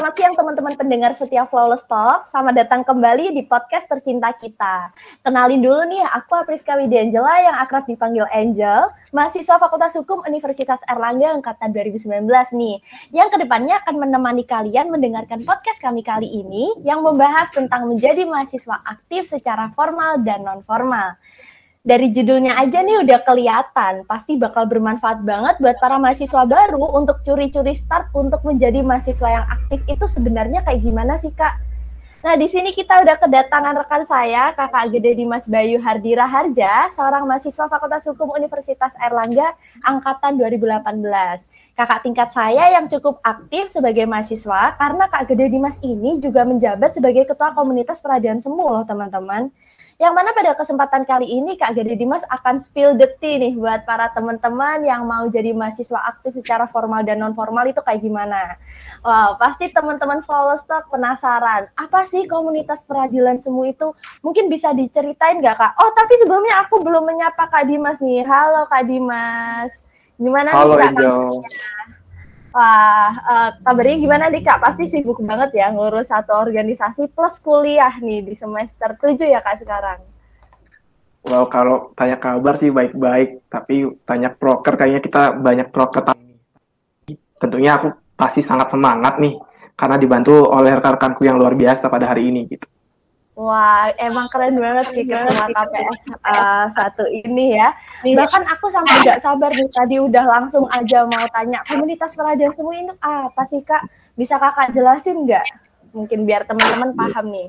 selamat siang teman-teman pendengar setia Flawless Talk. Selamat datang kembali di podcast tercinta kita. Kenalin dulu nih, aku Apriska Widiangela yang akrab dipanggil Angel, mahasiswa Fakultas Hukum Universitas Erlangga angkatan 2019 nih, yang ke depannya akan menemani kalian mendengarkan podcast kami kali ini yang membahas tentang menjadi mahasiswa aktif secara formal dan non-formal dari judulnya aja nih udah kelihatan pasti bakal bermanfaat banget buat para mahasiswa baru untuk curi-curi start untuk menjadi mahasiswa yang aktif itu sebenarnya kayak gimana sih kak? Nah di sini kita udah kedatangan rekan saya kakak gede Dimas Bayu Hardira Harja, seorang mahasiswa Fakultas Hukum Universitas Erlangga angkatan 2018. Kakak tingkat saya yang cukup aktif sebagai mahasiswa karena kak gede Dimas ini juga menjabat sebagai ketua komunitas peradilan semu loh teman-teman. Yang mana pada kesempatan kali ini Kak Gede Dimas akan spill the tea nih buat para teman-teman yang mau jadi mahasiswa aktif secara formal dan non formal itu kayak gimana. Wow, pasti teman-teman follow stock penasaran. Apa sih komunitas peradilan semu itu? Mungkin bisa diceritain nggak Kak? Oh, tapi sebelumnya aku belum menyapa Kak Dimas nih. Halo Kak Dimas. Gimana Halo, nih Kak? Wah, uh, kabarnya gimana nih Kak? Pasti sibuk banget ya ngurus satu organisasi plus kuliah nih di semester 7 ya Kak sekarang. Wow, kalau tanya kabar sih baik-baik, tapi tanya proker kayaknya kita banyak proker. Tentunya aku pasti sangat semangat nih, karena dibantu oleh rekan-rekanku yang luar biasa pada hari ini gitu. Wah, emang keren banget sih ketua KPS uh, satu ini ya. Bahkan aku sampai nggak sabar nih tadi udah langsung aja mau tanya komunitas peradilan semua ini apa sih kak? Bisa kakak jelasin nggak? Mungkin biar teman-teman paham nih.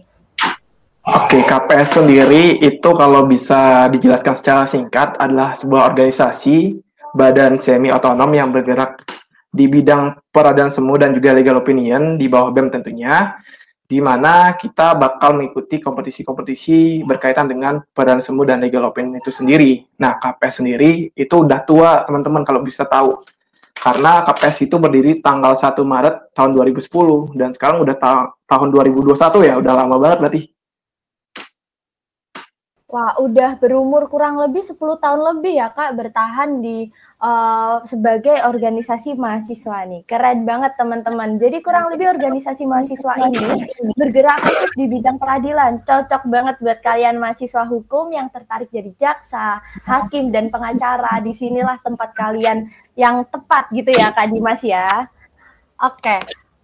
Oke, KPS sendiri itu kalau bisa dijelaskan secara singkat adalah sebuah organisasi badan semi otonom yang bergerak di bidang peradilan semu dan juga legal opinion di bawah BEM tentunya di mana kita bakal mengikuti kompetisi-kompetisi berkaitan dengan peradilan semu dan legal opinion itu sendiri. Nah, KPS sendiri itu udah tua, teman-teman kalau bisa tahu. Karena KPS itu berdiri tanggal 1 Maret tahun 2010 dan sekarang udah ta tahun 2021 ya, udah lama banget berarti. Wah, udah berumur kurang lebih 10 tahun lebih ya, Kak, bertahan di uh, sebagai organisasi mahasiswa nih. Keren banget, teman-teman. Jadi kurang lebih organisasi mahasiswa ini bergerak khusus di bidang peradilan. Cocok banget buat kalian mahasiswa hukum yang tertarik jadi jaksa, hakim, dan pengacara. Di sinilah tempat kalian yang tepat gitu ya, Kak Dimas ya. Oke,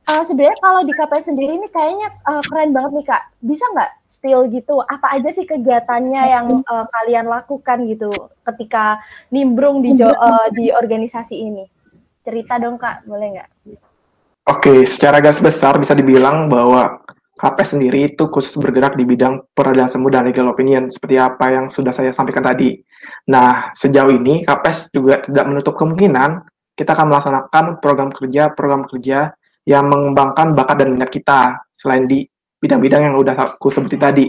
uh, sebenarnya kalau di KPN sendiri ini kayaknya uh, keren banget nih kak. Bisa nggak spill gitu? Apa aja sih kegiatannya yang uh, kalian lakukan gitu ketika nimbrung di uh, di organisasi ini? Cerita dong kak, boleh nggak? Oke, secara garis besar bisa dibilang bahwa KP sendiri itu khusus bergerak di bidang peradilan semu dan legal opinion, seperti apa yang sudah saya sampaikan tadi. Nah, sejauh ini KPS juga tidak menutup kemungkinan kita akan melaksanakan program kerja program kerja yang mengembangkan bakat dan minat kita selain di bidang-bidang yang udah aku sebutin tadi.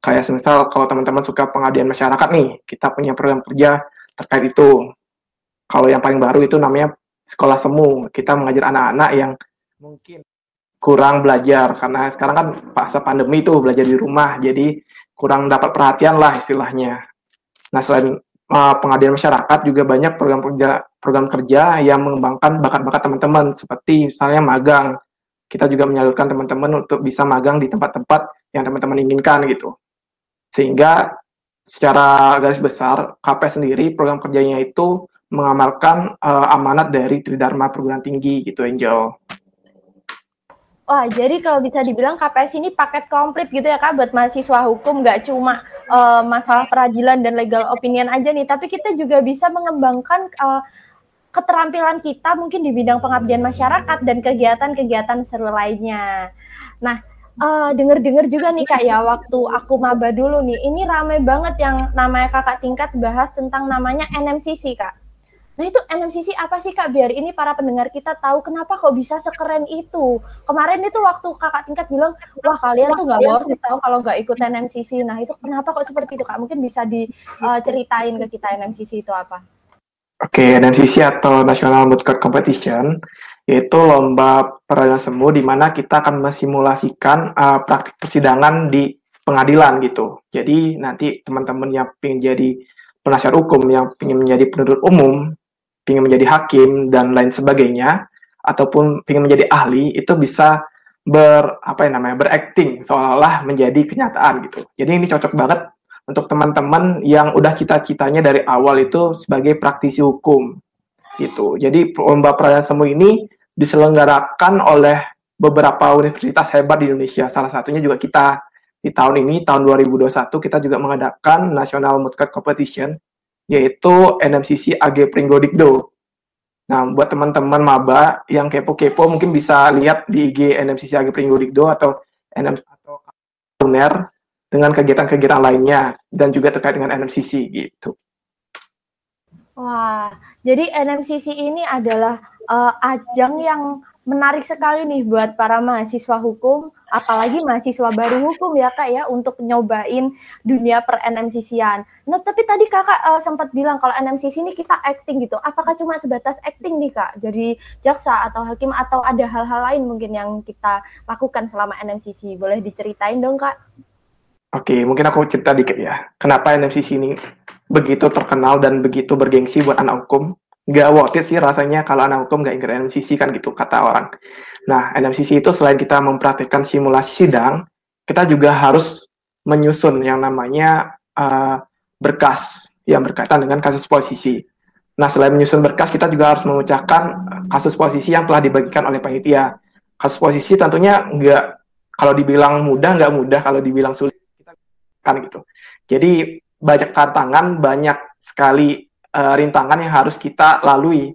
Kayak semisal kalau teman-teman suka pengabdian masyarakat nih, kita punya program kerja terkait itu. Kalau yang paling baru itu namanya sekolah semu. Kita mengajar anak-anak yang mungkin kurang belajar karena sekarang kan masa pandemi itu belajar di rumah, jadi kurang dapat perhatian lah istilahnya. Nah selain uh, masyarakat juga banyak program kerja program kerja yang mengembangkan bakat-bakat teman-teman seperti misalnya magang. Kita juga menyalurkan teman-teman untuk bisa magang di tempat-tempat yang teman-teman inginkan gitu. Sehingga secara garis besar KP sendiri program kerjanya itu mengamalkan uh, amanat dari Tridharma Perguruan Tinggi gitu Angel. Wah, jadi kalau bisa dibilang KPS ini paket komplit gitu ya Kak buat mahasiswa hukum, nggak cuma uh, masalah peradilan dan legal opinion aja nih, tapi kita juga bisa mengembangkan uh, keterampilan kita mungkin di bidang pengabdian masyarakat dan kegiatan-kegiatan seru lainnya. Nah, uh, denger-denger juga nih Kak ya, waktu aku maba dulu nih, ini ramai banget yang namanya kakak tingkat bahas tentang namanya NMCC Kak. Nah itu NMCC apa sih Kak? Biar ini para pendengar kita tahu kenapa kok bisa sekeren itu. Kemarin itu waktu kakak tingkat bilang, wah kalian tuh nggak boleh tahu kalau nggak ikut NMCC. Nah itu kenapa kok seperti itu Kak? Mungkin bisa diceritain uh, ke kita NMCC itu apa? Oke, okay, NMCC atau National Moot Court Competition yaitu lomba peradilan semu di mana kita akan mesimulasikan uh, praktik persidangan di pengadilan gitu. Jadi nanti teman-teman yang ingin jadi penasihat hukum, yang ingin menjadi penuntut umum, ingin menjadi hakim dan lain sebagainya ataupun ingin menjadi ahli itu bisa ber apa yang namanya berakting seolah-olah menjadi kenyataan gitu. Jadi ini cocok banget untuk teman-teman yang udah cita-citanya dari awal itu sebagai praktisi hukum gitu. Jadi lomba perayaan semu ini diselenggarakan oleh beberapa universitas hebat di Indonesia. Salah satunya juga kita di tahun ini tahun 2021 kita juga mengadakan National Mudcat Competition yaitu NMCC AG Pringgo Dikdo Nah, buat teman-teman maba yang kepo-kepo mungkin bisa lihat di IG NMCC Agi Pringgodikdo atau NM atau UNER dengan kegiatan-kegiatan lainnya dan juga terkait dengan NMCC gitu. Wah, jadi NMCC ini adalah uh, ajang yang menarik sekali nih buat para mahasiswa hukum, apalagi mahasiswa baru hukum ya kak ya untuk nyobain dunia per NMCC-an. Nah tapi tadi kakak uh, sempat bilang kalau NMCC ini kita acting gitu. Apakah cuma sebatas acting nih kak? Jadi jaksa atau hakim atau ada hal-hal lain mungkin yang kita lakukan selama NMCC? Boleh diceritain dong kak? Oke, mungkin aku cerita dikit ya. Kenapa NMCC ini begitu terkenal dan begitu bergengsi buat anak hukum? Nggak worth it sih rasanya kalau anak hukum nggak ikut NMCC kan gitu kata orang. Nah, NMCC itu selain kita mempraktikkan simulasi sidang, kita juga harus menyusun yang namanya uh, berkas yang berkaitan dengan kasus posisi. Nah, selain menyusun berkas, kita juga harus memecahkan kasus posisi yang telah dibagikan oleh panitia. Kasus posisi tentunya nggak, kalau dibilang mudah, nggak mudah, kalau dibilang sulit, kan gitu. Jadi, banyak tantangan, banyak sekali uh, rintangan yang harus kita lalui.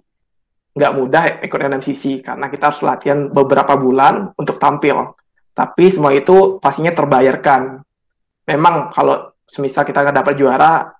Nggak mudah ikut NMCC karena kita harus latihan beberapa bulan untuk tampil. Tapi semua itu pastinya terbayarkan. Memang kalau semisal kita nggak dapat juara,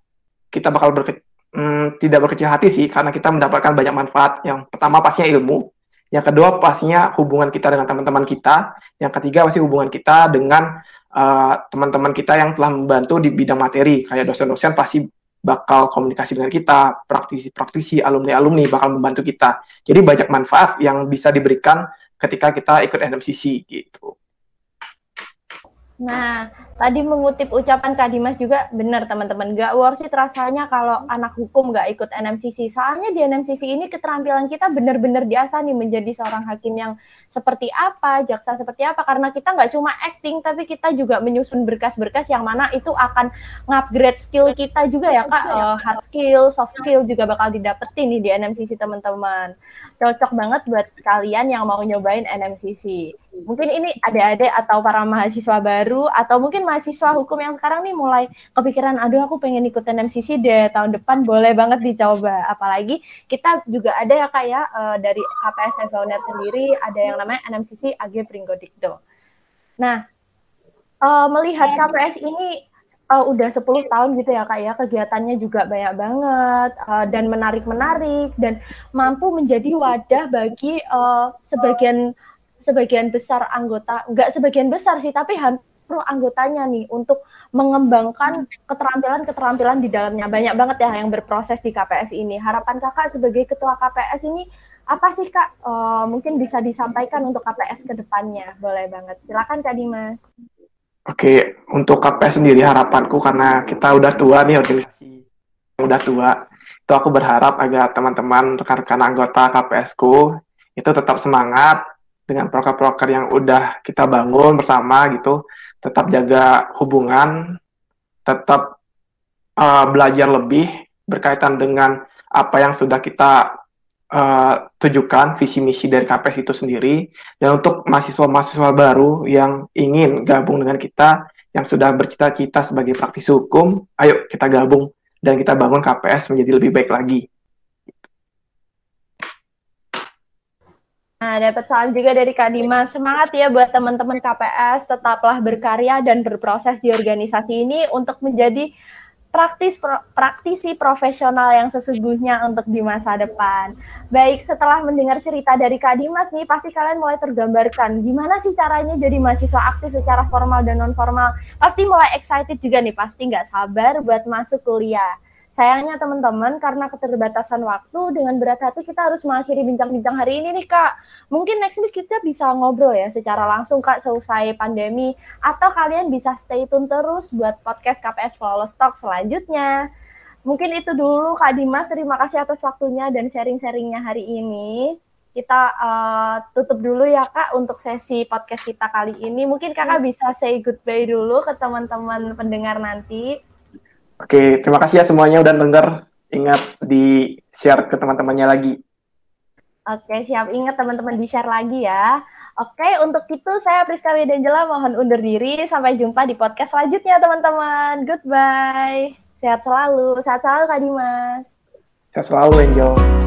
kita bakal berke hmm, tidak berkecil hati sih karena kita mendapatkan banyak manfaat. Yang pertama pastinya ilmu, yang kedua pastinya hubungan kita dengan teman-teman kita, yang ketiga pasti hubungan kita dengan eh, teman-teman uh, kita yang telah membantu di bidang materi kayak dosen-dosen pasti bakal komunikasi dengan kita, praktisi-praktisi, alumni-alumni bakal membantu kita. Jadi banyak manfaat yang bisa diberikan ketika kita ikut NMCC gitu. Nah, tadi mengutip ucapan Kak Dimas juga benar teman-teman. Gak worth it rasanya kalau anak hukum gak ikut NMCC. Soalnya di NMCC ini keterampilan kita benar-benar diasah nih menjadi seorang hakim yang seperti apa, jaksa seperti apa. Karena kita nggak cuma acting, tapi kita juga menyusun berkas-berkas yang mana itu akan ngupgrade skill kita juga ya Kak. Uh, hard skill, soft skill juga bakal didapetin nih di NMCC teman-teman. Cocok banget buat kalian yang mau nyobain NMCC. Mungkin ini adik-adik atau para mahasiswa baru atau mungkin mahasiswa hukum yang sekarang nih mulai kepikiran, aduh aku pengen ikutan MCC deh tahun depan boleh banget dicoba. Apalagi kita juga ada ya kak ya uh, dari KPS Evoner sendiri ada yang namanya NMCC AG Pringgodikdo. Nah uh, melihat KPS ini uh, udah 10 tahun gitu ya kak ya kegiatannya juga banyak banget uh, dan menarik-menarik dan mampu menjadi wadah bagi uh, sebagian sebagian besar anggota, nggak sebagian besar sih, tapi hampir anggotanya nih untuk mengembangkan keterampilan-keterampilan di dalamnya. Banyak banget ya yang berproses di KPS ini. Harapan kakak sebagai ketua KPS ini apa sih kak? Uh, mungkin bisa disampaikan untuk KPS ke depannya. Boleh banget. Silakan kak Dimas. Oke, untuk KPS sendiri harapanku karena kita udah tua nih organisasi udah tua, itu aku berharap agar teman-teman rekan-rekan anggota KPS-ku itu tetap semangat, dengan proker-proker yang udah kita bangun bersama gitu, tetap jaga hubungan, tetap uh, belajar lebih berkaitan dengan apa yang sudah kita uh, tujukan visi misi dari KPS itu sendiri dan untuk mahasiswa-mahasiswa baru yang ingin gabung dengan kita yang sudah bercita-cita sebagai praktisi hukum, ayo kita gabung dan kita bangun KPS menjadi lebih baik lagi. Nah, dapat salam juga dari Kak Dima. Semangat ya buat teman-teman KPS, tetaplah berkarya dan berproses di organisasi ini untuk menjadi praktis pro, praktisi profesional yang sesungguhnya untuk di masa depan. Baik, setelah mendengar cerita dari Kak Dimas nih, pasti kalian mulai tergambarkan gimana sih caranya jadi mahasiswa aktif secara formal dan non formal. Pasti mulai excited juga nih, pasti nggak sabar buat masuk kuliah. Sayangnya teman-teman karena keterbatasan waktu dengan berat hati kita harus mengakhiri bincang-bincang hari ini nih Kak. Mungkin next week kita bisa ngobrol ya secara langsung Kak selesai pandemi atau kalian bisa stay tune terus buat podcast KPS Flawless Talk selanjutnya. Mungkin itu dulu Kak Dimas, terima kasih atas waktunya dan sharing-sharingnya hari ini. kita uh, tutup dulu ya Kak untuk sesi podcast kita kali ini. Mungkin Kakak bisa say goodbye dulu ke teman-teman pendengar nanti. Oke, terima kasih ya semuanya udah denger. Ingat di share ke teman-temannya lagi. Oke, siap. Ingat teman-teman di share lagi ya. Oke, untuk itu saya Priska Widangela mohon undur diri. Sampai jumpa di podcast selanjutnya teman-teman. Goodbye. Sehat selalu. Sehat selalu Kak Dimas. Sehat selalu Angel.